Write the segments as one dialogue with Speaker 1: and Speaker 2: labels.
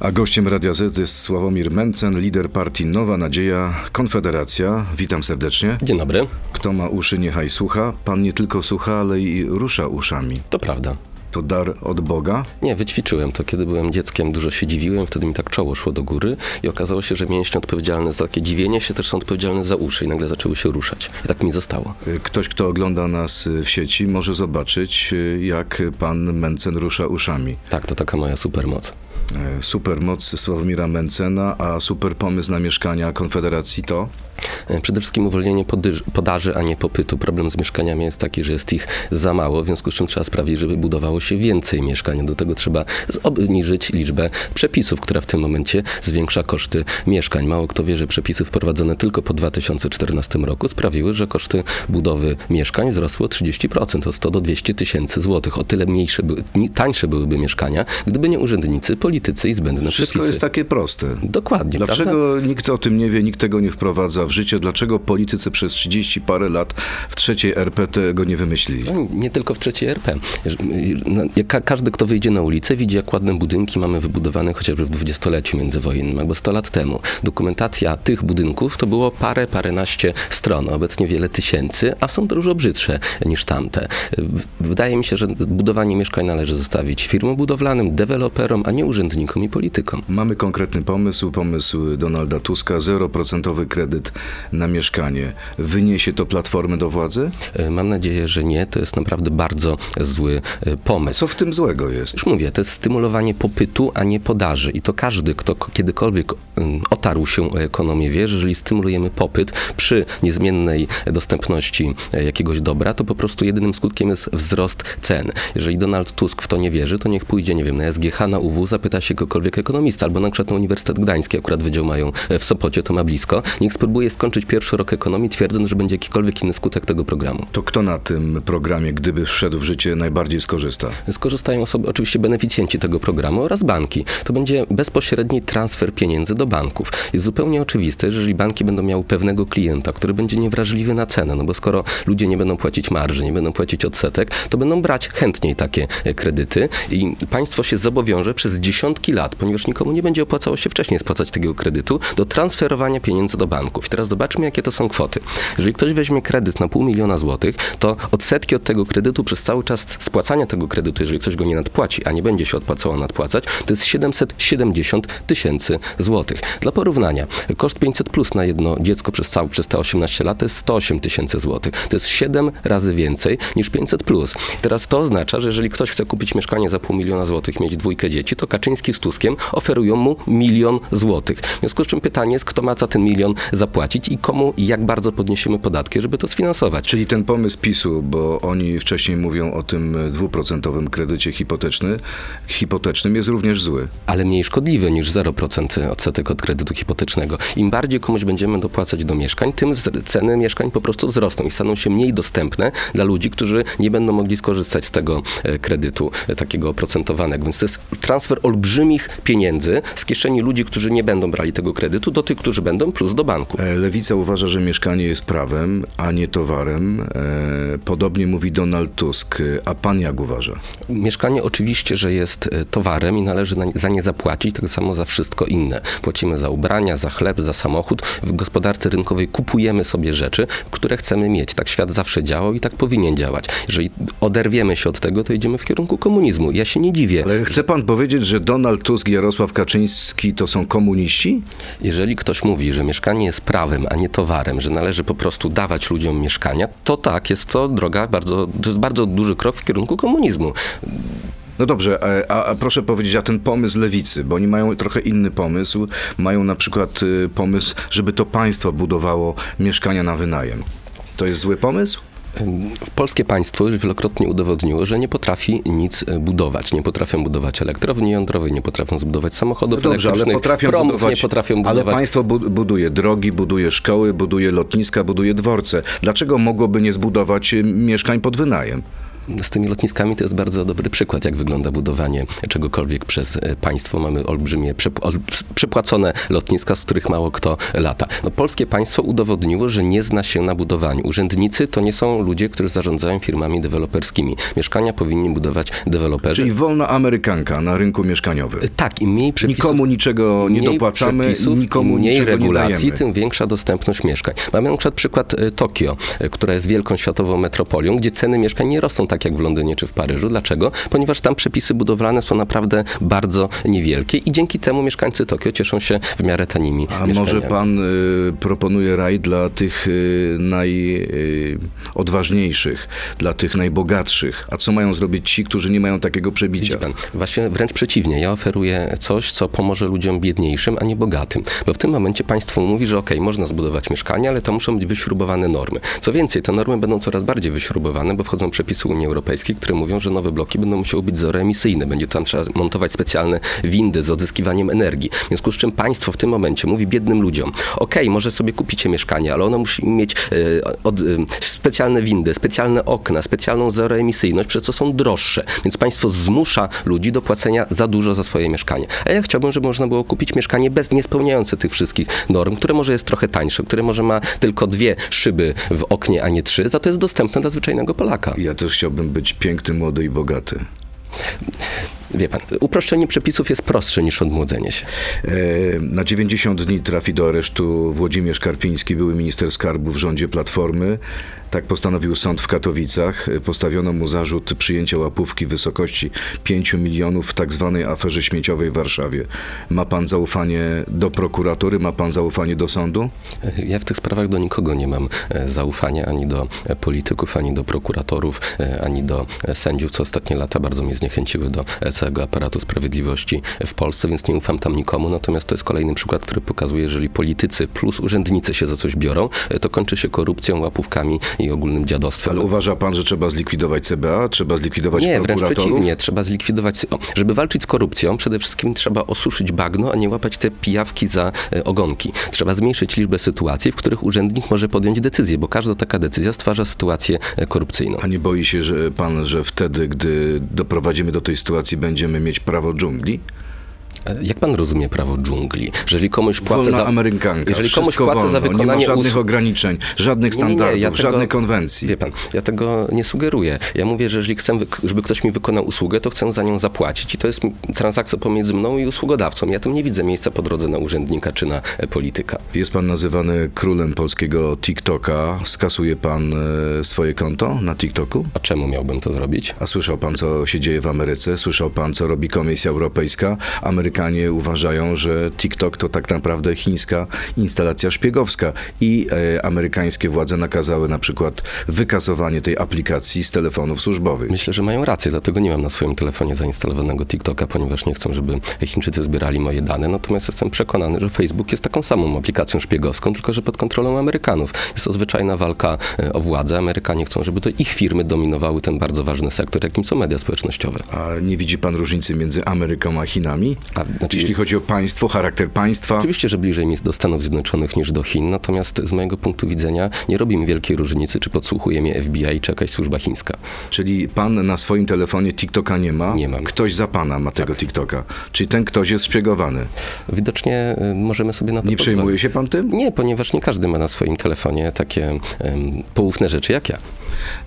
Speaker 1: A gościem Radia Z jest Sławomir Mencen, lider partii Nowa Nadzieja, Konfederacja. Witam serdecznie.
Speaker 2: Dzień dobry.
Speaker 1: Kto ma uszy, niechaj słucha. Pan nie tylko słucha, ale i rusza uszami.
Speaker 2: To prawda.
Speaker 1: To dar od Boga?
Speaker 2: Nie, wyćwiczyłem to. Kiedy byłem dzieckiem, dużo się dziwiłem, wtedy mi tak czoło szło do góry i okazało się, że mięśnie odpowiedzialne za takie dziwienie się też są odpowiedzialne za uszy i nagle zaczęły się ruszać. I tak mi zostało.
Speaker 1: Ktoś, kto ogląda nas w sieci, może zobaczyć, jak pan Mencen rusza uszami.
Speaker 2: Tak, to taka moja supermoc.
Speaker 1: E, super moc Sławomira Mencena, a super pomysł na mieszkania Konfederacji to?
Speaker 2: E, przede wszystkim uwolnienie podaży, a nie popytu. Problem z mieszkaniami jest taki, że jest ich za mało, w związku z czym trzeba sprawić, żeby budowało się więcej mieszkań. Do tego trzeba obniżyć liczbę przepisów, która w tym momencie zwiększa koszty mieszkań. Mało kto wie, że przepisy wprowadzone tylko po 2014 roku sprawiły, że koszty budowy mieszkań wzrosły o 30%, o 100 do 200 tysięcy złotych. O tyle mniejsze, tańsze byłyby mieszkania, gdyby nie urzędnicy, politycy i zbędne
Speaker 1: Wszystko
Speaker 2: przepisy.
Speaker 1: jest takie proste.
Speaker 2: Dokładnie.
Speaker 1: Dlaczego
Speaker 2: prawda?
Speaker 1: nikt o tym nie wie, nikt tego nie wprowadza w życie? Dlaczego politycy przez 30 parę lat w trzeciej RP tego nie wymyślili?
Speaker 2: No, nie tylko w trzeciej RP. No, ka każdy, kto wyjdzie na ulicę, widzi, jak ładne budynki mamy wybudowane chociażby w dwudziestoleciu międzywojennym albo 100 lat temu. Dokumentacja tych budynków to było parę, paręnaście stron, obecnie wiele tysięcy, a są dużo brzydsze niż tamte. Wydaje mi się, że budowanie mieszkań należy zostawić firmom budowlanym, deweloperom, a nie urzędnikom i politykom.
Speaker 1: Mamy konkretny pomysł, pomysł Donalda Tuska, zeroprocentowy kredyt na mieszkanie. Wyniesie to Platformę do władzy?
Speaker 2: Mam nadzieję, że nie. To jest naprawdę bardzo zły e, pomysł.
Speaker 1: Co w tym złego jest?
Speaker 2: Już mówię, to jest stymulowanie popytu, a nie podaży. I to każdy, kto kiedykolwiek otarł się o ekonomię, wie, że jeżeli stymulujemy popyt przy niezmiennej dostępności e, jakiegoś dobra, to po prostu jedynym skutkiem jest wzrost cen. Jeżeli Donald Tusk w to nie wierzy, to niech pójdzie, nie wiem, na SGH, na UW, zapyta się kogokolwiek ekonomista, albo na przykład na Uniwersytet Gdański, akurat wydział mają w Sopocie, to ma blisko. Niech spróbuje skończyć pierwszy rok ekonomii, twierdząc, że będzie jakikolwiek inny skutek tego programu.
Speaker 1: To kto na tym programie, gdyby wszedł w życie, najbardziej skorzysta?
Speaker 2: Skorzystają osoby, oczywiście beneficjenci tego programu oraz banki. To będzie bezpośredni transfer pieniędzy do banków. Jest zupełnie oczywiste, że jeżeli banki będą miały pewnego klienta, który będzie niewrażliwy na cenę, no bo skoro ludzie nie będą płacić marży, nie będą płacić odsetek, to będą brać chętniej takie e, kredyty i państwo się zobowiąże przez dziesiątki lat, ponieważ nikomu nie będzie opłacało się wcześniej spłacać takiego kredytu, do transferowania pieniędzy do banków. I teraz zobaczmy, jakie to są kwoty. Jeżeli ktoś weźmie kredyt na pół miliona złotych, to odsetki od tego kredytu przez cały czas spłacania tego kredytu, jeżeli ktoś go nie nadpłaci, a nie będzie się odpłacało nadpłacać, to jest 770 tysięcy złotych. Dla porównania, koszt 500 plus na jedno dziecko przez, cały, przez te 18 lat to jest 108 tysięcy złotych. To jest 7 razy więcej niż 500 plus. Teraz to oznacza, że jeżeli ktoś chce kupić mieszkanie za pół miliona złotych, mieć dwójkę dzieci, to Kaczyński z Tuskiem oferują mu milion złotych. W związku z czym pytanie jest, kto ma za ten milion zapłacić i komu i jak bardzo podniesiemy podatki, żeby to sfinansować.
Speaker 1: Czyli ten pomysł PiSu, bo oni wcześniej mówią o tym dwuprocentowym kredycie hipoteczny, hipotecznym jest również zły.
Speaker 2: Ale mniej szkodliwy niż 0% odsetek od kredytu hipotecznego. Im bardziej komuś będziemy dopłacać do mieszkań, tym ceny mieszkań po prostu wzrosną i staną się mniej dostępne dla ludzi, którzy nie będą mogli skorzystać z tego e, kredytu e, takiego oprocentowanego. Więc to jest transfer olbrzymich pieniędzy z kieszeni ludzi, którzy nie będą brali tego kredytu, do tych, którzy będą, plus do banku.
Speaker 1: E, Lewica uważa, że mieszkanie jest prawem, a nie towarem. Podobnie mówi Donald Tusk. A pan jak uważa?
Speaker 2: Mieszkanie oczywiście, że jest towarem i należy za nie zapłacić, tak samo za wszystko inne. Płacimy za ubrania, za chleb, za samochód. W gospodarce rynkowej kupujemy sobie rzeczy, które chcemy mieć. Tak świat zawsze działał i tak powinien działać. Jeżeli oderwiemy się od tego, to idziemy w kierunku komunizmu. Ja się nie dziwię.
Speaker 1: Ale chce pan powiedzieć, że Donald Tusk i Jarosław Kaczyński to są komuniści?
Speaker 2: Jeżeli ktoś mówi, że mieszkanie jest prawem, a nie towarem, że należy po prostu dawać ludziom mieszkania, to tak, jest to droga bardzo, to jest bardzo duży krok w kierunku komunizmu.
Speaker 1: No dobrze, a, a, proszę powiedzieć, a ten pomysł lewicy, bo oni mają trochę inny pomysł. Mają na przykład y, pomysł, żeby to państwo budowało mieszkania na wynajem. To jest zły pomysł?
Speaker 2: Polskie państwo już wielokrotnie udowodniło, że nie potrafi nic budować. Nie potrafią budować elektrowni jądrowej, nie potrafią zbudować samochodów no dobrze, elektrycznych, potrafią promów, budować, nie potrafią budować.
Speaker 1: Ale państwo buduje drogi, buduje szkoły, buduje lotniska, buduje dworce. Dlaczego mogłoby nie zbudować y, mieszkań pod wynajem?
Speaker 2: Z tymi lotniskami to jest bardzo dobry przykład, jak wygląda budowanie czegokolwiek przez e, państwo. Mamy olbrzymie, przep- ol- przepłacone lotniska, z których mało kto lata. No, polskie państwo udowodniło, że nie zna się na budowaniu. Urzędnicy to nie są ludzie, którzy zarządzają firmami deweloperskimi. Mieszkania powinni budować deweloperzy.
Speaker 1: Czyli wolna amerykanka na rynku mieszkaniowym.
Speaker 2: Tak, im mniej przepisów,
Speaker 1: Nikomu niczego nie dopłacamy,
Speaker 2: przepisów,
Speaker 1: nikomu
Speaker 2: mniej regulacji, tym większa dostępność mieszkań. Mamy na przykład przykład e, Tokio, e, która jest wielką światową metropolią, gdzie ceny mieszkań nie rosną tak jak w Londynie czy w Paryżu. Dlaczego? Ponieważ tam przepisy budowlane są naprawdę bardzo niewielkie i dzięki temu mieszkańcy Tokio cieszą się w miarę tanimi
Speaker 1: A może pan y, proponuje raj dla tych y, najodważniejszych, dla tych najbogatszych? A co mają zrobić ci, którzy nie mają takiego przebicia?
Speaker 2: Pan, właśnie wręcz przeciwnie. Ja oferuję coś, co pomoże ludziom biedniejszym, a nie bogatym. Bo w tym momencie państwo mówi, że okej, można zbudować mieszkania, ale to muszą być wyśrubowane normy. Co więcej, te normy będą coraz bardziej wyśrubowane, bo wchodzą przepisy Unii Europejskiej, które mówią, że nowe bloki będą musiały być zeroemisyjne. Będzie tam trzeba montować specjalne windy z odzyskiwaniem energii. W związku z czym państwo w tym momencie mówi biednym ludziom, okej, może sobie kupicie mieszkanie, ale ono musi mieć e, od, e, specjalne windy, specjalne okna, specjalną zeroemisyjność, przez co są droższe. Więc państwo zmusza ludzi do płacenia za dużo za swoje mieszkanie. A ja chciałbym, żeby można było kupić mieszkanie bez, nie spełniające tych wszystkich norm, które może jest trochę tańsze, które może ma tylko dwie szyby w oknie, a nie trzy, za to jest dostępne dla zwyczajnego Polaka.
Speaker 1: Ja też chciałbym być piękny, młody i bogaty.
Speaker 2: Wie pan, uproszczenie przepisów jest prostsze niż odmłodzenie się.
Speaker 1: E, Na 90 dni trafi do aresztu Włodzimierz Karpiński, były minister skarbu w rządzie Platformy. Tak postanowił sąd w Katowicach. Postawiono mu zarzut przyjęcia łapówki w wysokości 5 milionów w tak zwanej aferze śmieciowej w Warszawie. Ma pan zaufanie do prokuratury? Ma pan zaufanie do sądu?
Speaker 2: Ja w tych sprawach do nikogo nie mam e, zaufania, ani do e, polityków, ani do prokuratorów, e, ani do sędziów, co ostatnie lata bardzo mnie zniechęciły do całego aparatu sprawiedliwości w Polsce, więc nie ufam tam nikomu. Natomiast to jest kolejny przykład, który pokazuje, jeżeli politycy plus urzędnicy się za coś biorą, to kończy się korupcją, łapówkami i ogólnym dziadostwem.
Speaker 1: Ale uważa pan, że trzeba zlikwidować CBA? Trzeba zlikwidować
Speaker 2: Nie, wręcz przeciwnie. Trzeba zlikwidować. O, żeby walczyć z korupcją, przede wszystkim trzeba osuszyć bagno, a nie łapać te pijawki za e, ogonki. Trzeba zmniejszyć liczbę sytuacji, w których urzędnik może podjąć decyzję, bo każda taka decyzja stwarza sytuację e, korupcyjną.
Speaker 1: A nie boi się że pan, że wtedy, gdy doprowadzimy do tej sytuacji, będziemy mieć prawo dżungli?
Speaker 2: E, Jak pan rozumie prawo dżungli? Jeżeli komuś płacę
Speaker 1: Wolna
Speaker 2: za...
Speaker 1: amerykanka,
Speaker 2: Jeżeli komuś płacę
Speaker 1: wolno,
Speaker 2: za
Speaker 1: nie ma
Speaker 2: wykonanie
Speaker 1: żadnych
Speaker 2: usług...
Speaker 1: ograniczeń, żadnych
Speaker 2: Nie, nie, nie,
Speaker 1: standardów,
Speaker 2: ja tego-
Speaker 1: żadnych konwencji.
Speaker 2: Wie pan, ja tego nie sugeruję. Ja mówię, że jeżeli chcę, żeby ktoś mi wykonał usługę, to chcę za nią zapłacić. I to jest transakcja pomiędzy mną i usługodawcą. Ja tam nie widzę miejsca po drodze na urzędnika czy na e, polityka.
Speaker 1: Jest pan nazywany królem polskiego TikToka. Skasuje pan e, swoje konto na TikToku?
Speaker 2: A czemu miałbym to zrobić?
Speaker 1: A słyszał pan, co się dzieje w Ameryce? Słyszał pan, co robi Komisja Europejska? Amerykanie uważają, że TikTok to tak naprawdę chińska instalacja szpiegowska i e, amerykańskie władze nakazały na przykład wykasowanie tej aplikacji z telefonów służbowych.
Speaker 2: Myślę, że mają rację, dlatego nie mam na swoim telefonie zainstalowanego TikToka, ponieważ nie chcą, żeby Chińczycy zbierali moje dane. Natomiast jestem przekonany, że Facebook jest taką samą aplikacją szpiegowską, tylko że pod kontrolą Amerykanów. Jest to zwyczajna walka e, o władzę. Amerykanie chcą, żeby to ich firmy dominowały ten bardzo ważny sektor, jakim są media społecznościowe.
Speaker 1: A nie widzi pan różnicy między Ameryką a Chinami?
Speaker 2: Znaczy,
Speaker 1: Jeśli chodzi o państwo, charakter państwa.
Speaker 2: Oczywiście, że bliżej mi jest do Stanów Zjednoczonych niż do Chin, natomiast z mojego punktu widzenia nie robi mi wielkiej różnicy, czy podsłuchuje mnie FBI, czy jakaś służba chińska.
Speaker 1: Czyli pan na swoim telefonie TikToka nie ma?
Speaker 2: Nie mam.
Speaker 1: Ktoś za pana ma tego TikToka. Czyli ten ktoś jest szpiegowany.
Speaker 2: Widocznie y, możemy sobie na to
Speaker 1: Nie
Speaker 2: pozwolić.
Speaker 1: przejmuje się pan tym?
Speaker 2: Nie, ponieważ nie każdy ma na swoim telefonie takie em, poufne rzeczy jak ja.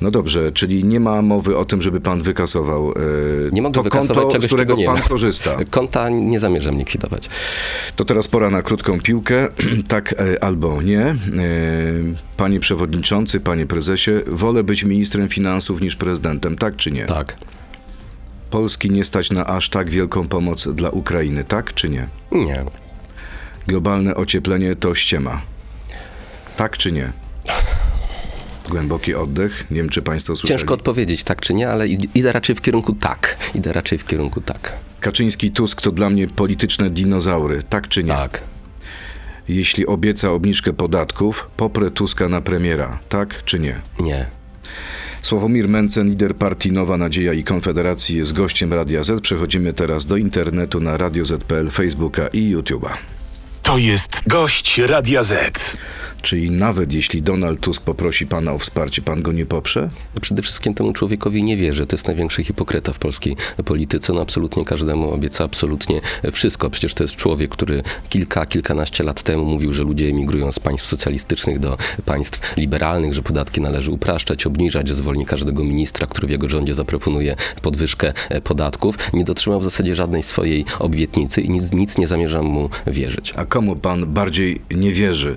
Speaker 1: No dobrze, czyli nie ma mowy o tym, żeby pan wykasował e,
Speaker 2: Nie mogę
Speaker 1: to
Speaker 2: wykasować
Speaker 1: konto,
Speaker 2: czegoś,
Speaker 1: z którego pan korzysta.
Speaker 2: Konta nie zamierzam likwidować.
Speaker 1: To teraz pora na krótką piłkę. tak e, albo nie. E, panie przewodniczący, panie prezesie, wolę być ministrem finansów niż prezydentem, tak czy nie?
Speaker 2: Tak.
Speaker 1: Polski nie stać na aż tak wielką pomoc dla Ukrainy, tak czy nie?
Speaker 2: Nie.
Speaker 1: Globalne ocieplenie to ściema. Tak czy nie? Głęboki oddech. Nie wiem, czy państwo słyszeli.
Speaker 2: Ciężko odpowiedzieć tak czy nie, ale id- idę raczej w kierunku tak. Idę raczej w kierunku tak.
Speaker 1: Kaczyński Tusk to dla mnie polityczne dinozaury, tak czy nie?
Speaker 2: Tak.
Speaker 1: Jeśli obieca obniżkę podatków, poprę Tuska na premiera, tak czy nie?
Speaker 2: Nie.
Speaker 1: Sławomir Mencen, lider partii Nowa Nadzieja i Konfederacji, jest gościem Radia Z. Przechodzimy teraz do internetu na Radio Z.pl, Facebooka i YouTube'a.
Speaker 3: To jest gość Radia Z.
Speaker 1: Czyli nawet jeśli Donald Tusk poprosi pana o wsparcie, pan go nie poprze?
Speaker 2: No Przede wszystkim temu człowiekowi nie wierzę. To jest największy hipokryta w polskiej polityce. No absolutnie każdemu obieca absolutnie wszystko. Przecież to jest człowiek, który kilka, kilkanaście lat temu mówił, że ludzie emigrują z państw socjalistycznych do państw liberalnych, że podatki należy upraszczać, obniżać, że zwolni każdego ministra, który w jego rządzie zaproponuje podwyżkę podatków. Nie dotrzymał w zasadzie żadnej swojej obietnicy i nic, nic nie zamierzam mu wierzyć.
Speaker 1: A komu pan bardziej nie wierzy?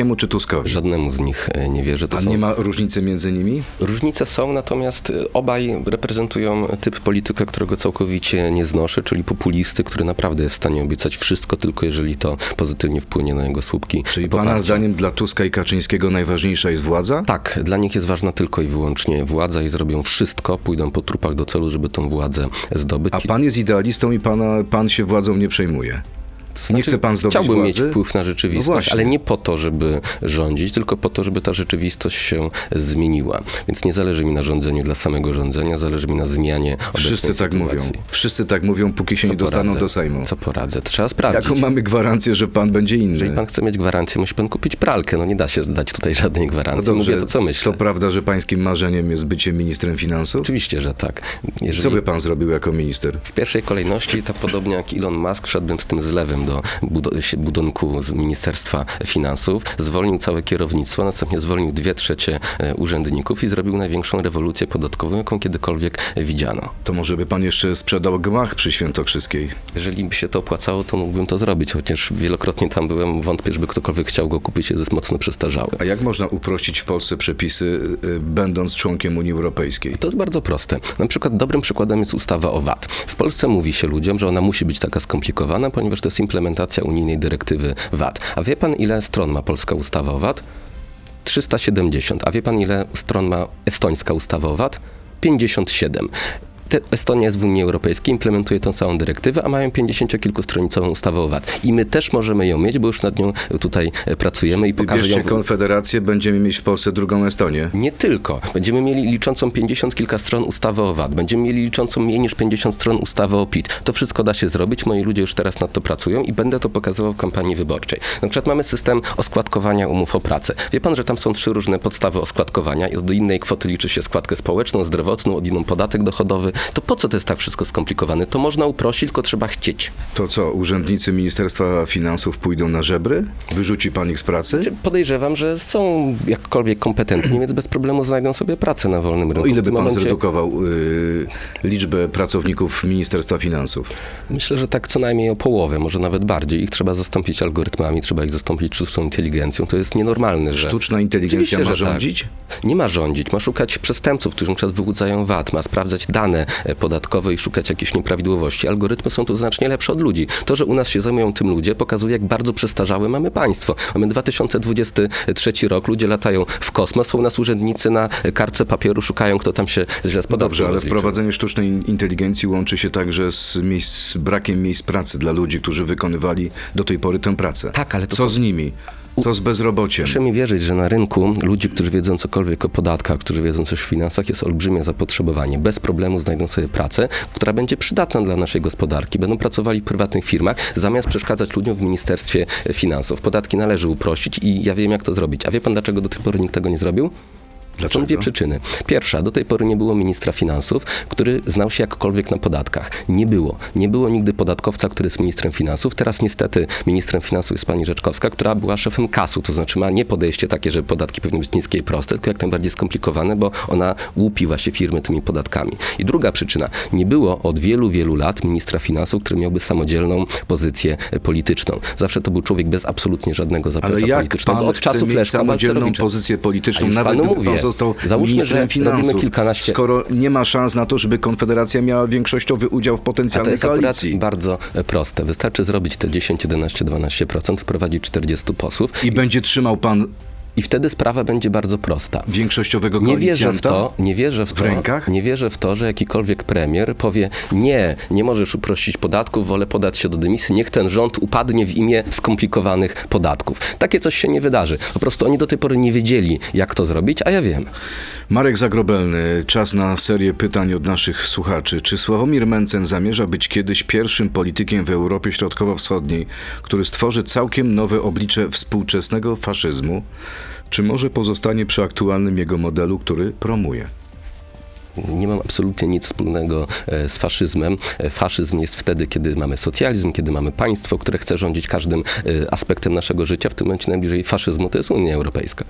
Speaker 1: Kaczyńskiemu czy Tuskowi?
Speaker 2: Żadnemu z nich e, nie wierzę. To
Speaker 1: A
Speaker 2: są
Speaker 1: nie ma różnicy między nimi?
Speaker 2: Różnice są, natomiast y, obaj reprezentują typ polityka, którego całkowicie nie znoszę, czyli populisty, który naprawdę jest w stanie obiecać wszystko, tylko jeżeli to pozytywnie wpłynie na jego słupki.
Speaker 1: Czyli
Speaker 2: poparcia.
Speaker 1: pana zdaniem dla Tuska i Kaczyńskiego najważniejsza jest władza?
Speaker 2: Tak, dla nich jest ważna tylko i wyłącznie władza i zrobią wszystko, pójdą po trupach do celu, żeby tą władzę zdobyć.
Speaker 1: A pan jest idealistą i pana, pan się władzą nie przejmuje.
Speaker 2: To
Speaker 1: nie chce pan zdobyć
Speaker 2: Chciałbym
Speaker 1: władzy?
Speaker 2: mieć wpływ na
Speaker 1: No
Speaker 2: rzeczywistość,
Speaker 1: właśnie.
Speaker 2: ale nie po to, żeby rządzić, tylko po to, żeby ta rzeczywistość się zmieniła. Więc nie zależy mi na rządzeniu dla samego rządzenia, zależy mi na zmianie
Speaker 1: Wszyscy tak mówią. Wszyscy tak mówią, póki się
Speaker 2: Co
Speaker 1: nie dostaną
Speaker 2: poradzę?
Speaker 1: do Sejmu.
Speaker 2: Co poradzę? Trzeba sprawdzić.
Speaker 1: Jaką mamy gwarancję, że pan będzie inny?
Speaker 2: Jeżeli pan chce mieć gwarancję, musi pan kupić pralkę. No nie da się dać tutaj żadnej
Speaker 1: No
Speaker 2: gwarancji. Mówię to, co myślę.
Speaker 1: To prawda, że pańskim marzeniem jest bycie ministrem finansów?
Speaker 2: Oczywiście, że tak. Jeżeli
Speaker 1: Co by pan zrobił jako minister?
Speaker 2: w pierwszej kolejności, tak podobnie jak Elon Musk, szedłbym z tym zlewem do się- budynku z Ministerstwa Finansów, zwolnił całe kierownictwo, następnie zwolnił dwie trzecie e, urzędników i zrobił największą rewolucję podatkową, jaką kiedykolwiek widziano.
Speaker 1: To może by pan jeszcze sprzedał gmach przy Świętokrzyskiej?
Speaker 2: Jeżeli by się to opłacało, to mógłbym to zrobić, chociaż wielokrotnie tam byłem, wątpię, żeby ktokolwiek chciał go kupić, jest mocno przestarzały.
Speaker 1: A jak można uprościć w Polsce przepisy, y, będąc członkiem Unii Europejskiej?
Speaker 2: To jest bardzo proste. Na przykład dobrym przykładem jest ustawa o VAT. W Polsce mówi się ludziom, że ona musi być taka skomplikowana, ponieważ to jest implementacja unijnej dyrektywy VAT. A wie pan, ile stron ma polska ustawa o VAT? 370. A wie pan, ile stron ma estońska ustawa o VAT? 57. Estonia jest w Unii Europejskiej, implementuje tą samą dyrektywę, a mają 50-kilkustronicową ustawę o VAT. I my też możemy ją mieć, bo już nad nią tutaj e, pracujemy i pokażę ją...
Speaker 1: Wybierzcie
Speaker 2: w-
Speaker 1: Konfederację, będziemy mieć w Polsce drugą Estonię.
Speaker 2: nie tylko. Będziemy mieli liczącą 50 kilka stron ustawy o VAT. Będziemy mieli liczącą mniej niż 50 stron ustawy o PIT. To wszystko da się zrobić. Moi ludzie już teraz nad to pracują i będę to pokazywał w kampanii wyborczej. Na przykład mamy system oskładkowania umów o pracę. Wie pan, że tam są trzy różne podstawy oskładkowania i od innej kwoty liczy się składkę społeczną, zdrowotną, od inną podatek dochodowy. To po co to jest tak wszystko skomplikowane? To można uprościć, tylko trzeba chcieć.
Speaker 1: To co, urzędnicy Ministerstwa Finansów pójdą na żebry? Wyrzuci pan ich z pracy?
Speaker 2: Czy Podejrzewam, że są jakkolwiek kompetentni, więc bez problemu znajdą sobie pracę na wolnym rynku.
Speaker 1: O ile by pan
Speaker 2: momencie-
Speaker 1: zredukował y, liczbę pracowników Ministerstwa Finansów?
Speaker 2: Myślę, że tak co najmniej o połowę, może nawet bardziej. Ich trzeba zastąpić algorytmami, trzeba ich zastąpić sztuczną inteligencją. To jest nienormalne, że...
Speaker 1: Sztuczna inteligencja
Speaker 2: Oczywiście,
Speaker 1: ma
Speaker 2: tak.
Speaker 1: rządzić?
Speaker 2: Nie ma rządzić, ma szukać przestępców, którzy na przykład wyłudzają VAT, ma sprawdzać dane podatkowe i szukać jakichś nieprawidłowości. Algorytmy są tu znacznie lepsze od ludzi. To, że u nas się zajmują tym ludzie, pokazuje, jak bardzo przestarzałe mamy państwo. Mamy 2023 rok, ludzie latają w kosmos, są u nas urzędnicy na kartce papieru, szukają, kto tam się źle z
Speaker 1: No dobrze, ale
Speaker 2: rozliczył.
Speaker 1: wprowadzenie sztucznej inteligencji łączy się także z, miejsc, z brakiem miejsc pracy dla ludzi, którzy wykonywali do tej pory tę pracę.
Speaker 2: Tak, ale to
Speaker 1: Co
Speaker 2: są-
Speaker 1: z nimi? Co z bezrobociem?
Speaker 2: Proszę mi wierzyć, że na rynku ludzi, którzy wiedzą cokolwiek o podatkach, którzy wiedzą coś w finansach, jest olbrzymie zapotrzebowanie. Bez problemu znajdą sobie pracę, która będzie przydatna dla naszej gospodarki. Będą pracowali w prywatnych firmach, zamiast przeszkadzać ludziom w Ministerstwie Finansów. Podatki należy uprościć i ja wiem, jak to zrobić. A wie pan, dlaczego do tej pory nikt tego nie zrobił?
Speaker 1: Dlaczego?
Speaker 2: Są dwie przyczyny. Pierwsza, do tej pory nie było ministra finansów, który znał się jakkolwiek na podatkach. Nie było. Nie było nigdy podatkowca, który jest ministrem finansów. Teraz niestety ministrem finansów jest pani Rzeczkowska, która była szefem kasu, to znaczy ma nie podejście takie, że podatki powinny być niskie i proste, tylko jak najbardziej skomplikowane, bo ona łupi właśnie firmy tymi podatkami. I druga przyczyna, nie było od wielu, wielu lat ministra finansów, który miałby samodzielną pozycję polityczną. Zawsze to był człowiek bez absolutnie żadnego zaplecza
Speaker 1: Ale jak
Speaker 2: politycznego.
Speaker 1: pan
Speaker 2: Od czasów Leszka
Speaker 1: samodzielną pozycję polityczną, nawet
Speaker 2: panu mówię.
Speaker 1: Został
Speaker 2: Załóżmy,
Speaker 1: ministrem finansów,
Speaker 2: kilkanaście-
Speaker 1: skoro nie ma szans na to, żeby Konfederacja miała większościowy udział w
Speaker 2: A to
Speaker 1: potencjalnej
Speaker 2: jest
Speaker 1: koalicji.
Speaker 2: bardzo e, proste. Wystarczy zrobić te 10, 11, 12%, wprowadzić 40 posłów.
Speaker 1: I będzie trzymał pan
Speaker 2: I wtedy sprawa będzie bardzo prosta.
Speaker 1: Większościowego
Speaker 2: Nie wierzę w to, nie wierzę w,
Speaker 1: W
Speaker 2: to,
Speaker 1: rękach?
Speaker 2: nie wierzę w to, że jakikolwiek premier powie nie, nie możesz uprościć podatków, wolę podać się do dymisji, niech ten rząd upadnie w imię skomplikowanych podatków. Takie coś się nie wydarzy. Po prostu oni do tej pory nie wiedzieli, jak to zrobić, a ja wiem.
Speaker 1: Marek Zagrobelny, czas na serię pytań od naszych słuchaczy. Czy Sławomir Mencen zamierza być kiedyś pierwszym politykiem w Europie Środkowo-Wschodniej, który stworzy całkiem nowe oblicze współczesnego faszyzmu? Czy może pozostanie przy aktualnym jego modelu, który promuje?
Speaker 2: Nie mam absolutnie nic wspólnego e, z faszyzmem. E, Faszyzm jest wtedy, kiedy mamy socjalizm, kiedy mamy państwo, które chce rządzić każdym e, aspektem naszego życia. W tym momencie najbliżej faszyzmu to jest Unia Europejska.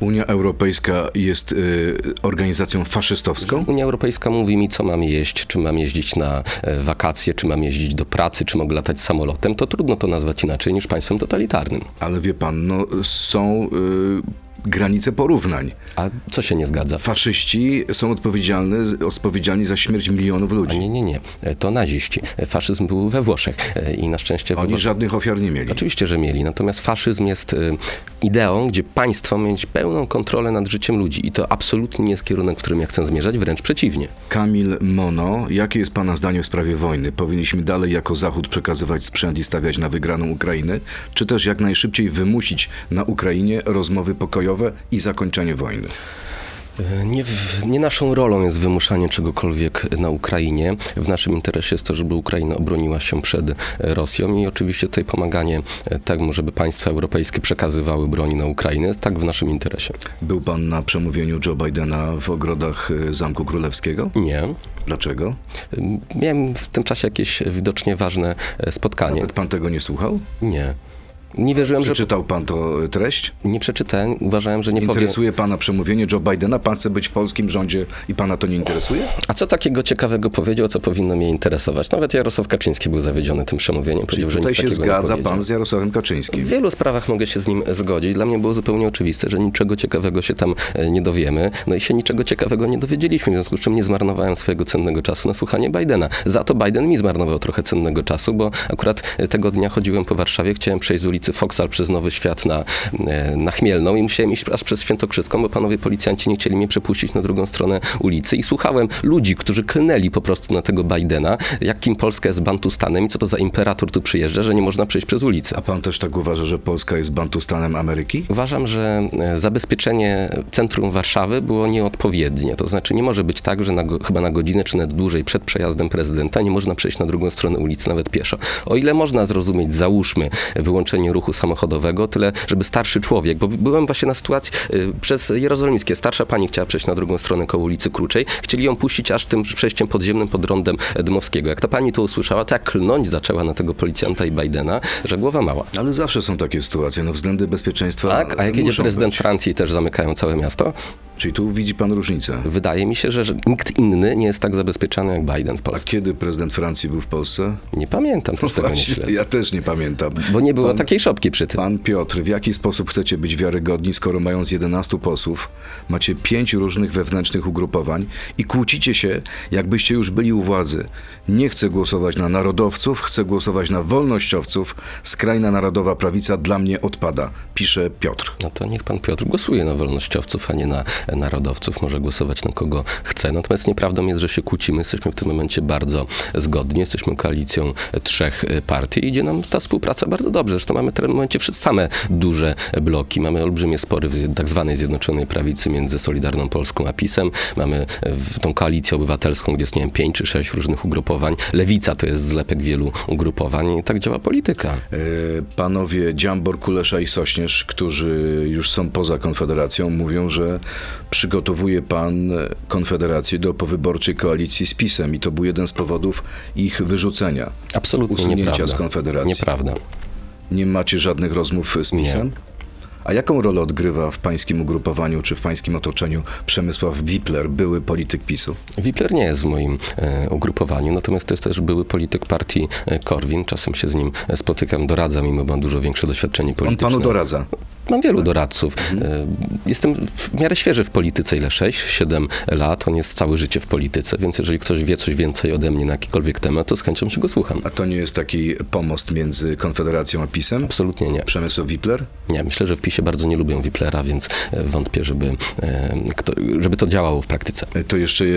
Speaker 1: Unia Europejska jest y, organizacją faszystowską?
Speaker 2: Unia Europejska mówi mi, co mam jeść, czy mam jeździć na e, wakacje, czy mam jeździć do pracy, czy mogę latać samolotem. To trudno to nazwać inaczej niż państwem totalitarnym.
Speaker 1: Ale wie pan, no, są y, granice porównań.
Speaker 2: A co się nie zgadza?
Speaker 1: Faszyści są odpowiedzialni, odpowiedzialni za śmierć milionów
Speaker 2: A
Speaker 1: ludzi.
Speaker 2: nie, nie, nie. E, To naziści. E, Faszyzm był we Włoszech e, i na szczęście
Speaker 1: Oni
Speaker 2: Włoszech
Speaker 1: żadnych ofiar nie mieli.
Speaker 2: Oczywiście, że mieli. Natomiast faszyzm jest y, ideą, gdzie państwo ma mieć pełną kontrolę nad życiem ludzi. I to absolutnie nie jest kierunek, w którym ja chcę zmierzać, wręcz przeciwnie.
Speaker 1: Kamil Mono, jakie jest Pana zdanie w sprawie wojny? Powinniśmy dalej jako Zachód przekazywać sprzęt i stawiać na wygraną Ukrainę, czy też jak najszybciej wymusić na Ukrainie rozmowy pokojowe i zakończenie wojny?
Speaker 2: Nie, nie naszą rolą jest wymuszanie czegokolwiek na Ukrainie. W naszym interesie jest to, żeby Ukraina obroniła się przed e, Rosją i oczywiście tutaj pomaganie e, temu, żeby państwa europejskie przekazywały broni na Ukrainę, jest tak w naszym interesie.
Speaker 1: Był Pan na przemówieniu Joe Bidena w ogrodach y, Zamku Królewskiego?
Speaker 2: Nie.
Speaker 1: Dlaczego?
Speaker 2: Miałem w tym czasie jakieś widocznie ważne e, spotkanie.
Speaker 1: Nawet Pan tego nie słuchał?
Speaker 2: Nie. Nie wierzyłem, że
Speaker 1: Przeczytał Pan to y, treść?
Speaker 2: Nie przeczytałem, uważałem, że nie powiem.
Speaker 1: Interesuje Pana przemówienie Joe Bidena? Pan chce być w polskim rządzie i Pana to nie interesuje?
Speaker 2: A co takiego ciekawego powiedział, co powinno mnie interesować? Nawet Jarosław Kaczyński był zawiedziony tym przemówieniem.
Speaker 1: Czyli
Speaker 2: powiedział, że
Speaker 1: tutaj się zgadza. Pan z Jarosławem Kaczyńskim.
Speaker 2: W wielu sprawach mogę się z nim zgodzić. Dla mnie było zupełnie oczywiste, że niczego ciekawego się tam e, nie dowiemy. No i się niczego ciekawego nie dowiedzieliśmy, w związku z czym nie zmarnowałem swojego cennego czasu na słuchanie Bidena. Za to Biden mi zmarnował trochę cennego czasu, bo akurat e, tego dnia chodziłem po Warszawie, chciałem przejść z ulicy Foksal przez Nowy Świat na, e, na Chmielną i musiałem iść aż przez Świętokrzyską, bo panowie policjanci nie chcieli mnie przepuścić na drugą stronę ulicy i słuchałem ludzi, którzy klnęli po prostu na tego Bidena, jakim Polska jest Bantustanem i co to za imperator tu przyjeżdża, że nie można przejść przez ulicę.
Speaker 1: A Pan też tak uważa, że Polska jest Bantustanem Ameryki?
Speaker 2: Uważam, że e, zabezpieczenie centrum Warszawy było nieodpowiednie. To znaczy nie może być tak, że na, chyba na godzinę czy nawet dłużej przed przejazdem prezydenta nie można przejść na drugą stronę ulicy nawet pieszo. O ile można zrozumieć, załóżmy, wyłączenie ruchu samochodowego, tyle, żeby starszy człowiek, bo byłem właśnie na sytuacji y, przez Jerozolimskie, starsza pani chciała przejść na drugą stronę koło ulicy Kruczej, chcieli ją puścić aż tym przejściem podziemnym pod rondem Dmowskiego. Jak ta pani to usłyszała, to jak klnąć zaczęła na tego policjanta i Bidena, że głowa mała.
Speaker 1: Ale zawsze są takie sytuacje, no względy bezpieczeństwa
Speaker 2: Tak? A jak jedzie prezydent
Speaker 1: być.
Speaker 2: Francji też zamykają całe miasto?
Speaker 1: Czyli tu widzi pan różnicę.
Speaker 2: Wydaje mi się, że, że nikt inny nie jest tak zabezpieczany jak Biden w
Speaker 1: A
Speaker 2: Polsce.
Speaker 1: kiedy prezydent Francji był w Polsce?
Speaker 2: Nie pamiętam, też tego nie
Speaker 1: Właśnie,
Speaker 2: śledzę.
Speaker 1: ja też nie pamiętam.
Speaker 2: Bo nie było
Speaker 1: Pan-
Speaker 2: takiej szopki przy tym.
Speaker 1: Pan Piotr, w jaki sposób chcecie być wiarygodni, skoro mając 11 posłów, macie pięć różnych wewnętrznych ugrupowań i kłócicie się, jakbyście już byli u władzy? Nie chcę głosować na narodowców, chcę głosować na wolnościowców. Skrajna narodowa prawica dla mnie odpada, pisze Piotr.
Speaker 2: No to niech pan Piotr głosuje na wolnościowców, a nie na narodowców. Może głosować na kogo chce. Natomiast nieprawdą jest, że się kłócimy. Jesteśmy w tym momencie bardzo zgodni. Jesteśmy koalicją trzech partii i idzie nam ta współpraca bardzo dobrze. Zresztą mamy w tym momencie same duże bloki. Mamy olbrzymie spory w tak zwanej Zjednoczonej Prawicy między Solidarną Polską a PiSem. Mamy e, tą koalicję obywatelską, gdzie jest, nie wiem, pięć czy sześć różnych ugrupowań. Lewica to jest zlepek wielu ugrupowań i tak działa polityka.
Speaker 1: E, Panowie Dziambor, Kulesza i Sośnierz, którzy już są poza Konfederacją, mówią, że przygotowuje pan Konfederację do powyborczej koalicji z PiSem i to był jeden z powodów ich wyrzucenia.
Speaker 2: Absolutnie
Speaker 1: Usunięcia
Speaker 2: nieprawda.
Speaker 1: z Konfederacji.
Speaker 2: Nieprawda.
Speaker 1: Nie macie żadnych rozmów z
Speaker 2: Nie.
Speaker 1: A jaką rolę odgrywa w pańskim ugrupowaniu czy w pańskim otoczeniu Przemysław Wipler, były polityk PiSu?
Speaker 2: Wipler nie jest w moim e, ugrupowaniu, natomiast to jest też były polityk partii e, Korwin. Czasem się z nim spotykam, doradzam, mimo że ma dużo większe doświadczenie
Speaker 1: On
Speaker 2: polityczne.
Speaker 1: panu doradza.
Speaker 2: mam wielu doradców.
Speaker 1: Mhm.
Speaker 2: E, Jestem w miarę świeży w polityce, ile 6-7 lat. On jest całe życie w polityce, więc jeżeli ktoś wie coś więcej ode mnie na jakikolwiek temat, to z chęcią się go słucham.
Speaker 1: A to nie jest taki pomost między Konfederacją a PiSem?
Speaker 2: Absolutnie nie.
Speaker 1: Przemysł Wipler?
Speaker 2: Nie, myślę, że w PiSie bardzo nie lubią Wiplera, więc e, wątpię, żeby, e, żeby to działało w praktyce.
Speaker 1: To jeszcze e,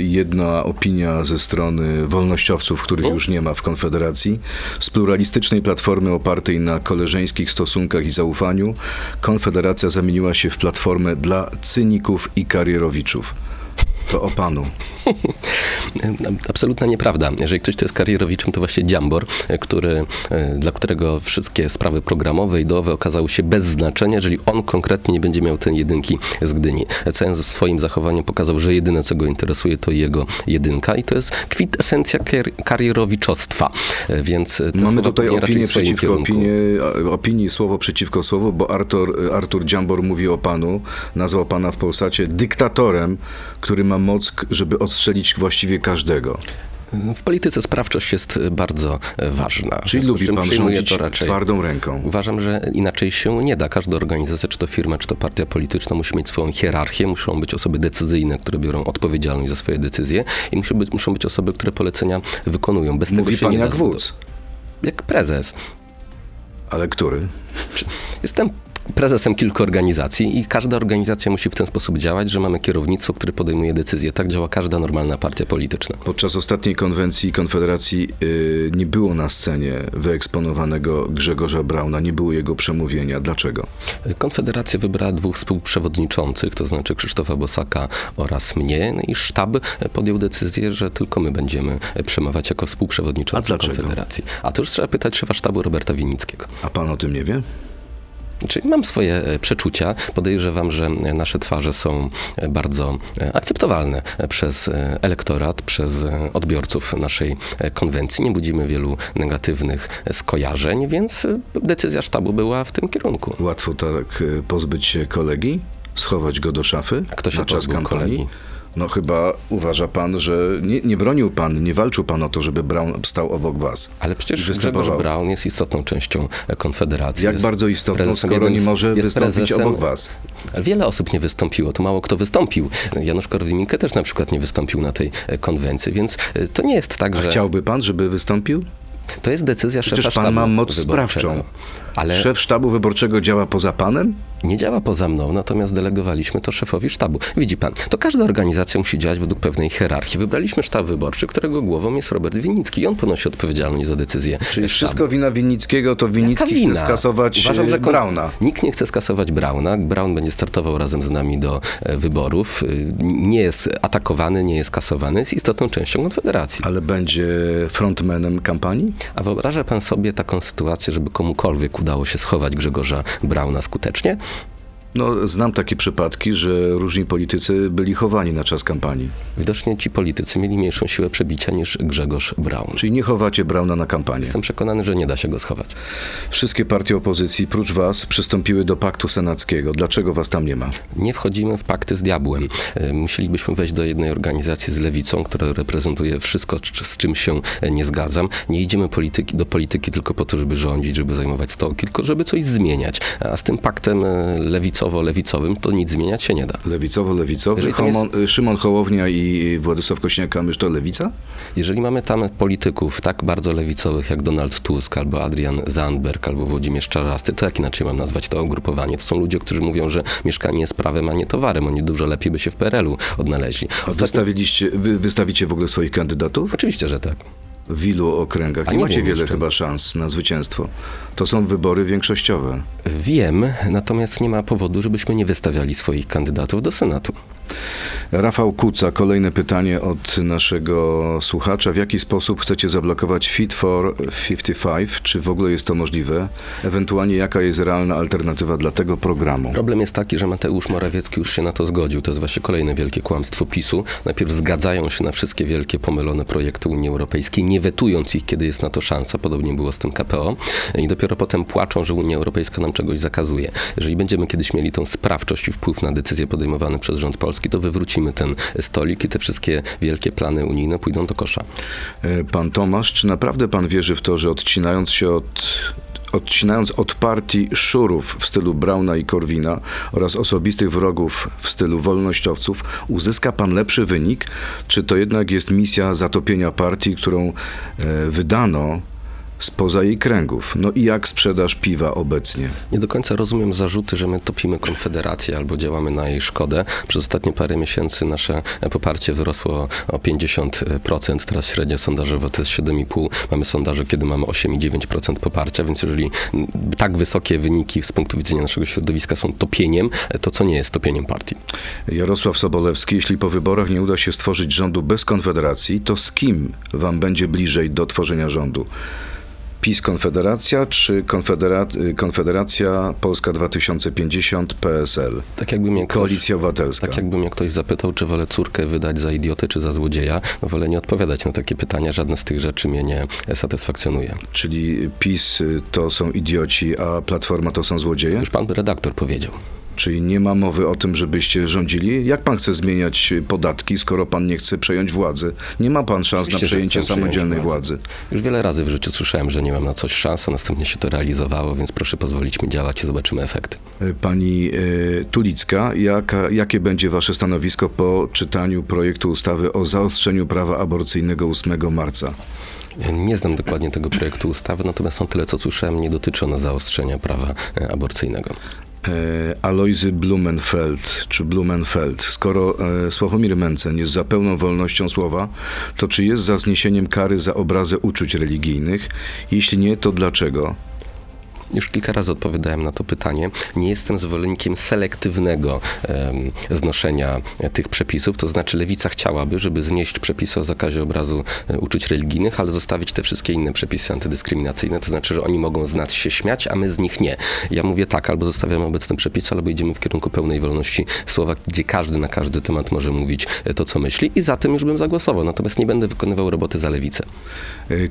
Speaker 1: jedna opinia ze strony wolnościowców, których już nie ma w Konfederacji. Z pluralistycznej platformy opartej na koleżeńskich stosunkach i zaufaniu, Konfederacja zamieniła się w platformę dla cyników i karierowiczów. To o panu.
Speaker 2: Absolutna nieprawda. Jeżeli ktoś to jest karierowiczem, to właśnie Dziambor, który, e, dla którego wszystkie sprawy programowe, ideowe okazały się bez znaczenia, jeżeli on konkretnie nie będzie miał tej jedynki z Gdyni. CN w swoim zachowaniu pokazał, że jedyne, co go interesuje, to jego jedynka i to jest kwintesencja kar- karierowiczostwa. E, Więc
Speaker 1: Mamy tutaj opinię przeciwko opinii, opinii, słowo przeciwko słowu, bo Artur, Artur Dziambor mówi o panu, nazwał pana w Polsacie dyktatorem, który ma moc, k- żeby odstrzelić właściwie każdego.
Speaker 2: W polityce sprawczość jest bardzo e, ważna.
Speaker 1: Czyli lubi pan rządzić
Speaker 2: to raczej.
Speaker 1: twardą ręką.
Speaker 2: Uważam, że inaczej się nie da. Każda organizacja, czy to firma, czy to partia polityczna musi mieć swoją hierarchię, muszą być osoby decyzyjne, które biorą odpowiedzialność za swoje decyzje i muszą być, muszą być osoby, które polecenia wykonują. Bez
Speaker 1: Mówi
Speaker 2: tego się
Speaker 1: pan jak wódz.
Speaker 2: Jak prezes.
Speaker 1: Ale który?
Speaker 2: Jestem prezesem kilku organizacji i każda organizacja musi w ten sposób działać, że mamy kierownictwo, które podejmuje decyzje. Tak działa każda normalna partia polityczna.
Speaker 1: Podczas ostatniej konwencji Konfederacji y, nie było na scenie wyeksponowanego Grzegorza Brauna, nie było jego przemówienia. Dlaczego?
Speaker 2: Konfederacja wybrała dwóch współprzewodniczących, to znaczy Krzysztofa Bosaka oraz mnie, no i sztab podjął decyzję, że tylko my będziemy przemawiać jako
Speaker 1: A
Speaker 2: współprzewodniczący
Speaker 1: dlaczego?
Speaker 2: Konfederacji. A to już trzeba pytać szefa sztabu Roberta Winnickiego.
Speaker 1: A pan o tym nie wie?
Speaker 2: Czyli mam swoje e, przeczucia. Podejrzewam, że nasze twarze są e, bardzo e, akceptowalne przez elektorat, przez odbiorców naszej konwencji. Nie budzimy wielu negatywnych skojarzeń, więc decyzja sztabu była w tym kierunku.
Speaker 1: Łatwo tak pozbyć się kolegi? Schować go do szafy?
Speaker 2: Kto się
Speaker 1: na czas kampanii?
Speaker 2: kolegi?
Speaker 1: No chyba uważa pan, że nie, nie bronił pan, nie walczył pan o to, żeby Braun stał obok was.
Speaker 2: Ale przecież. Grzegorz Braun jest istotną częścią e, Konfederacji.
Speaker 1: Jak bardzo istotną, skoro nie może wystąpić obok was?
Speaker 2: Wiele osób nie wystąpiło, to mało kto wystąpił. Janusz Korwin-Mikke też na przykład nie wystąpił na tej e, konwencji, więc e, to nie jest tak,
Speaker 1: A
Speaker 2: że
Speaker 1: chciałby pan, żeby wystąpił?
Speaker 2: to jest decyzja szefa
Speaker 1: Przecież pan ma moc sprawczą.
Speaker 2: Ale
Speaker 1: Szef sztabu wyborczego działa poza panem?
Speaker 2: nie działa poza mną, natomiast delegowaliśmy to szefowi sztabu. Widzi pan, to każda organizacja musi działać według pewnej hierarchii. Wybraliśmy sztab wyborczy, którego głową jest Robert Winnicki i on ponosi odpowiedzialność za decyzję
Speaker 1: Czyli wszystko wina Winnickiego, to Winnicki
Speaker 2: wina?
Speaker 1: chce skasować
Speaker 2: Uważam, że
Speaker 1: e,
Speaker 2: kon-
Speaker 1: Brauna.
Speaker 2: Nikt nie chce skasować Brauna. Braun będzie startował razem z nami do e, wyborów. Y, Nie jest atakowany, nie jest kasowany, jest istotną częścią Konfederacji.
Speaker 1: Ale będzie frontmanem kampanii?
Speaker 2: A wyobraża pan sobie taką sytuację, żeby komukolwiek udało się schować Grzegorza Brauna skutecznie?
Speaker 1: No, znam takie przypadki, że różni politycy byli chowani na czas kampanii.
Speaker 2: Widocznie ci politycy mieli mniejszą siłę przebicia niż Grzegorz Braun.
Speaker 1: Czyli nie chowacie Brauna na kampanię.
Speaker 2: Jestem przekonany, że nie da się go schować.
Speaker 1: Wszystkie partie opozycji, prócz was, przystąpiły do paktu senackiego. Dlaczego was tam nie ma?
Speaker 2: Nie wchodzimy w pakty z diabłem. E, Musielibyśmy wejść do jednej organizacji z lewicą, która reprezentuje wszystko, z czym się e, nie zgadzam. Nie idziemy polityki, do polityki tylko po to, żeby rządzić, żeby zajmować stołki, tylko żeby coś zmieniać. A z tym paktem e, lewicowo-lewicowym to nic zmieniać się nie da.
Speaker 1: Lewicowo-lewicowy?
Speaker 2: Tam jest-
Speaker 1: Homon- Szymon Hołownia i Władysław Kośniak-Kamysz to lewica?
Speaker 2: Jeżeli mamy tam polityków tak bardzo lewicowych jak Donald Tusk, albo Adrian Zandberg, albo Włodzimierz Czarzasty, to jak inaczej mam nazwać to ugrupowanie? To są ludzie, którzy mówią, że mieszkanie jest prawem, a nie towarem. Oni dużo lepiej by się w PRL-u odnaleźli.
Speaker 1: A
Speaker 2: Ostatnio-
Speaker 1: wystawiliście, wy, wystawicie w ogóle swoich kandydatów?
Speaker 2: Oczywiście, że tak.
Speaker 1: W ilu okręgach? Nie
Speaker 2: nie
Speaker 1: macie wiele
Speaker 2: jeszcze.
Speaker 1: chyba szans na zwycięstwo. To są wybory większościowe.
Speaker 2: Wiem, natomiast nie ma powodu, żebyśmy nie wystawiali swoich kandydatów do Senatu.
Speaker 1: Rafał Kuca, kolejne pytanie od naszego słuchacza. W jaki sposób chcecie zablokować Fit for 55? Czy w ogóle jest to możliwe? Ewentualnie jaka jest realna alternatywa dla tego programu?
Speaker 2: Problem jest taki, że Mateusz Morawiecki już się na to zgodził. To jest właśnie kolejne wielkie kłamstwo PiSu. Najpierw zgadzają się na wszystkie wielkie, pomylone projekty Unii Europejskiej, nie wetując ich, kiedy jest na to szansa. Podobnie było z tym KPO. I dopiero potem płaczą, że Unia Europejska nam czegoś zakazuje. Jeżeli będziemy kiedyś mieli tą sprawczość i wpływ na decyzje podejmowane przez rząd polski, to wywrócimy ten stolik i te wszystkie wielkie plany unijne pójdą do kosza.
Speaker 1: E, Pan Tomasz, czy naprawdę pan wierzy w to, że odcinając się od odcinając od partii szurów w stylu Brauna i Korwina oraz osobistych wrogów w stylu wolnościowców, uzyska pan lepszy wynik? Czy to jednak jest misja zatopienia partii, którą e, wydano spoza jej kręgów? No i jak sprzedaż piwa obecnie?
Speaker 2: Nie do końca rozumiem zarzuty, że my topimy Konfederację albo działamy na jej szkodę. Przez ostatnie parę miesięcy nasze poparcie wzrosło o 50%, teraz średnio sondażowo to jest 7,5%. Mamy sondaże, kiedy mamy 8,9% poparcia, więc jeżeli tak wysokie wyniki z punktu widzenia naszego środowiska są topieniem, to co nie jest topieniem partii?
Speaker 1: Jarosław Sobolewski, jeśli po wyborach nie uda się stworzyć rządu bez Konfederacji, to z kim wam będzie bliżej do tworzenia rządu? PiS Konfederacja czy Konfedera Konfederacja Polska 2050 PSL?
Speaker 2: Tak jakby mnie ktoś,
Speaker 1: Koalicja Obywatelska.
Speaker 2: tak jakby mnie ktoś zapytał, czy wolę córkę wydać za idiotę, czy za złodzieja, no wolę nie odpowiadać na takie pytania. Żadne z tych rzeczy mnie nie satysfakcjonuje.
Speaker 1: Czyli PiS y, to są idioci, a Platforma to są złodzieje?
Speaker 2: Już pan redaktor powiedział.
Speaker 1: Czyli nie ma mowy o tym, żebyście rządzili? Jak pan chce zmieniać podatki, skoro pan nie chce przejąć władzy? Nie ma pan szans
Speaker 2: Oczywiście,
Speaker 1: na przejęcie samodzielnej
Speaker 2: władzę.
Speaker 1: władzy.
Speaker 2: Już wiele razy w życiu słyszałem, że nie mam na coś szans, a następnie się to realizowało, więc proszę pozwolić mi działać i zobaczymy efekty.
Speaker 1: Y, Pani y, Tulicka, jaka, jakie będzie wasze stanowisko po czytaniu projektu ustawy o zaostrzeniu prawa aborcyjnego 8 marca?
Speaker 2: Nie znam dokładnie tego projektu ustawy, natomiast on tyle, co słyszałem, nie dotyczy ona zaostrzenia prawa e, aborcyjnego.
Speaker 1: E, Alojzy Blumenfeld, czy Blumenfeld, skoro e, Sławomir Mencen jest za pełną wolnością słowa, to czy jest za zniesieniem kary za obrazę uczuć religijnych? Jeśli nie, to dlaczego?
Speaker 2: Już kilka razy odpowiadałem na to pytanie. Nie jestem zwolennikiem selektywnego em, znoszenia e, tych przepisów, to znaczy lewica chciałaby, żeby znieść przepisy o zakazie obrazu e, uczuć religijnych, ale zostawić te wszystkie inne przepisy antydyskryminacyjne, to znaczy, że oni mogą z nas się śmiać, a my z nich nie. Ja mówię tak, albo zostawiamy obecne przepisy, albo idziemy w kierunku pełnej wolności słowa, gdzie każdy na każdy temat może mówić e, to, co myśli i za tym już bym zagłosował. Natomiast nie będę wykonywał roboty za lewicę.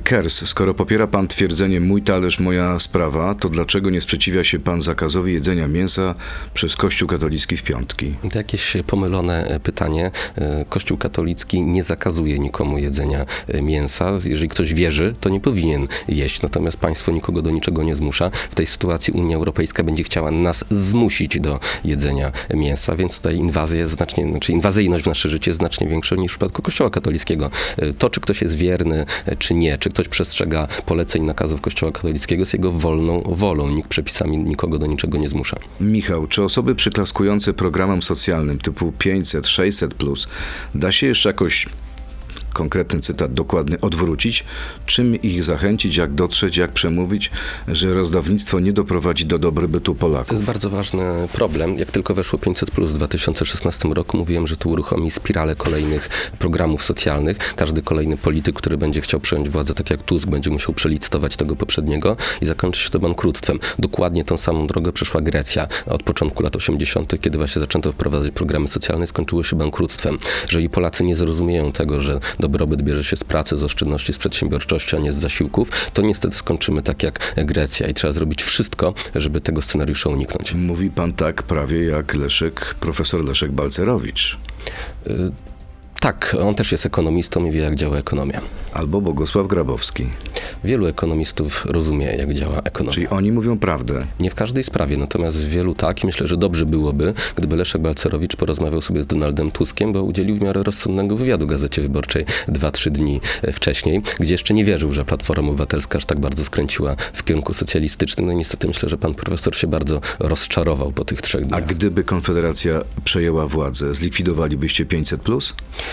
Speaker 1: Kers, skoro popiera pan twierdzenie mój talerz, moja sprawa, to dlaczego nie sprzeciwia się pan zakazowi jedzenia mięsa przez Kościół katolicki w piątki?
Speaker 2: To jakieś pomylone e, pytanie. E, Kościół katolicki nie zakazuje nikomu jedzenia e, mięsa. Jeżeli ktoś wierzy, to nie powinien jeść. Natomiast państwo nikogo do niczego nie zmusza. W tej sytuacji Unia Europejska będzie chciała nas zmusić do jedzenia mięsa, więc tutaj inwazja jest znacznie, znaczy inwazyjność w nasze życie jest znacznie większa niż w przypadku Kościoła katolickiego. E, To, czy ktoś jest wierny, e, czy nie, czy ktoś przestrzega poleceń, nakazów Kościoła katolickiego, jest jego wolną wolą. Nikt przepisami nikogo do niczego nie zmusza.
Speaker 1: Michał, czy osoby przyklaskujące programom socjalnym typu 500, 600, plus, da się jeszcze jakoś konkretny cytat dokładny odwrócić? Czym ich zachęcić, jak dotrzeć, jak przemówić, że rozdawnictwo nie doprowadzi do dobrobytu
Speaker 2: To
Speaker 1: Polaków?
Speaker 2: jest bardzo ważny problem. Jak tylko weszło 500 plus w 2016 roku, mówiłem, że to uruchomi spiralę kolejnych programów socjalnych. Każdy kolejny polityk, który będzie chciał przejąć władzę, tak jak Tusk, będzie musiał przelicytować tego poprzedniego i zakończy się to bankructwem. Dokładnie tą samą drogę przeszła Grecja od początku lat 80., kiedy właśnie zaczęto wprowadzać programy socjalne, skończyło się bankructwem. Jeżeli Polacy nie zrozumieją tego, że dobrobyt bierze się z pracy, z oszczędności, z przedsiębiorczości, a nie z zasiłków, to niestety skończymy tak jak Grecja i trzeba zrobić wszystko, żeby tego scenariusza uniknąć.
Speaker 1: Mówi pan tak prawie jak Leszek, profesor Leszek Balcerowicz
Speaker 2: Y, Tak, on też jest ekonomistą i wie, jak działa ekonomia.
Speaker 1: albo Bogosław Grabowski.
Speaker 2: Wielu ekonomistów rozumie, jak działa ekonomia.
Speaker 1: Czyli oni mówią prawdę.
Speaker 2: Nie w każdej sprawie, natomiast w wielu tak i myślę, że dobrze byłoby, gdyby Leszek Balcerowicz porozmawiał sobie z Donaldem Tuskiem, bo udzielił w miarę rozsądnego wywiadu Gazecie Wyborczej 2-3 dni wcześniej, gdzie jeszcze nie wierzył, że Platforma Obywatelska aż tak bardzo skręciła w kierunku socjalistycznym. No i niestety myślę, że pan profesor się bardzo rozczarował po tych trzech
Speaker 1: A
Speaker 2: dniach.
Speaker 1: gdyby Konfederacja przejęła władzę, zlikwidowalibyście 500 plus?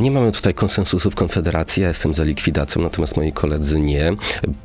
Speaker 2: Nie mamy tutaj konsensusu w Konfederacji, ja jestem za likwidacją, natomiast moi koledzy nie.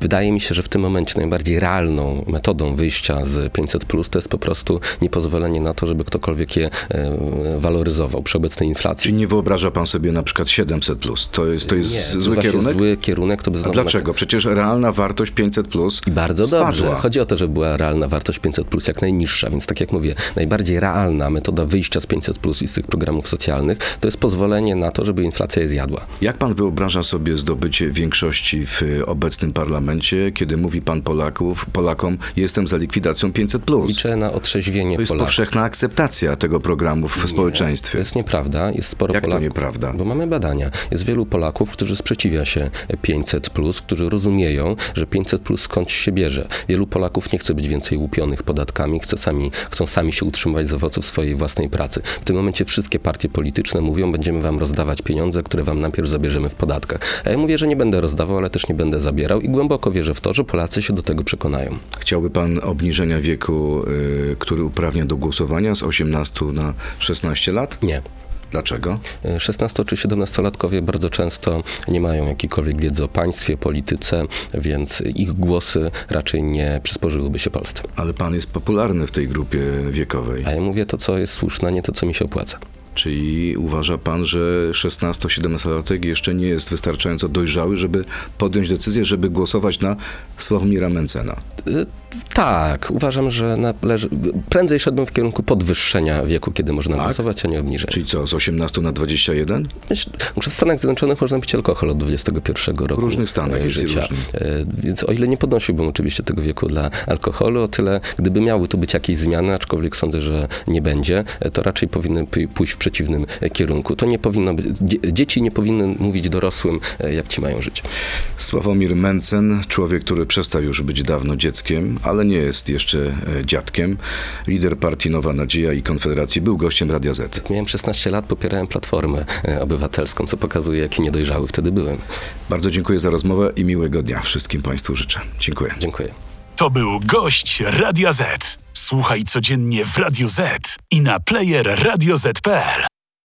Speaker 2: Wydaje mi się, że w tym momencie najbardziej realną metodą wyjścia z 500 plus to jest po prostu niepozwolenie na to, żeby ktokolwiek je e, waloryzował przy obecnej inflacji.
Speaker 1: Czy nie wyobraża pan sobie na przykład 700 plus? To jest, to jest
Speaker 2: nie, to jest
Speaker 1: zły
Speaker 2: właśnie
Speaker 1: kierunek?
Speaker 2: Zły kierunek to by
Speaker 1: A
Speaker 2: znowu
Speaker 1: dlaczego? Przecież realna wartość 500 plus
Speaker 2: I bardzo
Speaker 1: spadła.
Speaker 2: dobrze. Chodzi o to, żeby była realna wartość 500 plus jak najniższa, więc tak jak mówię, najbardziej realna metoda wyjścia z 500 plus i z tych programów socjalnych to jest pozwolenie na to, żeby inflacja je zjadła.
Speaker 1: Jak pan wyobraża sobie zdobycie większości w obecnym parlamencie, kiedy mówi pan Polaków, Polakom, jestem za likwidacją 500+.
Speaker 2: Liczę na otrzeźwienie
Speaker 1: To jest
Speaker 2: Polaków.
Speaker 1: powszechna akceptacja tego programu w
Speaker 2: To
Speaker 1: społeczeństwie.
Speaker 2: jest nieprawda. Jest sporo
Speaker 1: Jak to
Speaker 2: Polaków.
Speaker 1: nieprawda?
Speaker 2: Bo mamy badania. Jest wielu Polaków, którzy sprzeciwia się 500, którzy rozumieją, że 500 plus skąd się bierze. Wielu Polaków nie chce być więcej łupionych podatkami, chce sami, chcą sami się utrzymywać z owoców swojej własnej pracy. W tym momencie wszystkie partie polityczne mówią, będziemy wam rozdawać pieniądze, które wam najpierw zabierzemy w podatkach. A ja mówię, że nie będę rozdawał, ale też nie będę zabierał i głęboko wierzę w to, że Polacy się do tego przekonają.
Speaker 1: Chciałby pan obniżenia wieku, y, który uprawnia do głosowania z 18 na 16 lat?
Speaker 2: Nie.
Speaker 1: Dlaczego?
Speaker 2: 16 czy 17-latkowie bardzo często nie mają jakiejkolwiek wiedzy o państwie, polityce, więc ich głosy raczej nie przysporzyłyby się Polsce.
Speaker 1: Ale pan jest popularny w tej grupie wiekowej.
Speaker 2: A ja mówię to, co jest słuszne, nie to, co mi się opłaca.
Speaker 1: Czyli uważa pan, że 16-17-latek jeszcze nie jest wystarczająco dojrzały, żeby podjąć decyzję, żeby głosować na Sławomira Mencena?
Speaker 2: Tak, uważam, że należy, prędzej szedłbym w kierunku podwyższenia wieku, kiedy można
Speaker 1: Tak?
Speaker 2: głosować, a nie obniżenia.
Speaker 1: Czyli co, z 18 na 21?
Speaker 2: Myśl- W Stanach Zjednoczonych można pić alkohol od 21 roku.
Speaker 1: W różnych stanach
Speaker 2: e, życia. E, Więc o ile nie podnosiłbym oczywiście tego wieku dla alkoholu, o tyle gdyby miały tu być jakieś zmiany, aczkolwiek sądzę, że nie będzie, e, to raczej powinny pój- pójść w przeciwnym kierunku. To nie powinno być, dzie- dzieci nie powinny mówić dorosłym, jak ci mają żyć.
Speaker 1: Sławomir Mencen, człowiek, który przestał już być dawno dzieckiem, ale nie jest jeszcze e, dziadkiem. Lider partii Nowa Nadzieja i Konfederacji był gościem Radia Z.
Speaker 2: Miałem 16 lat, popierałem Platformę e, Obywatelską, co pokazuje, jaki niedojrzały wtedy byłem.
Speaker 1: Bardzo dziękuję za rozmowę i miłego dnia wszystkim Państwu życzę. Dziękuję.
Speaker 2: Dziękuję.
Speaker 3: To był gość Radia Z. Słuchaj codziennie w Radio Z i na player radioz.pl.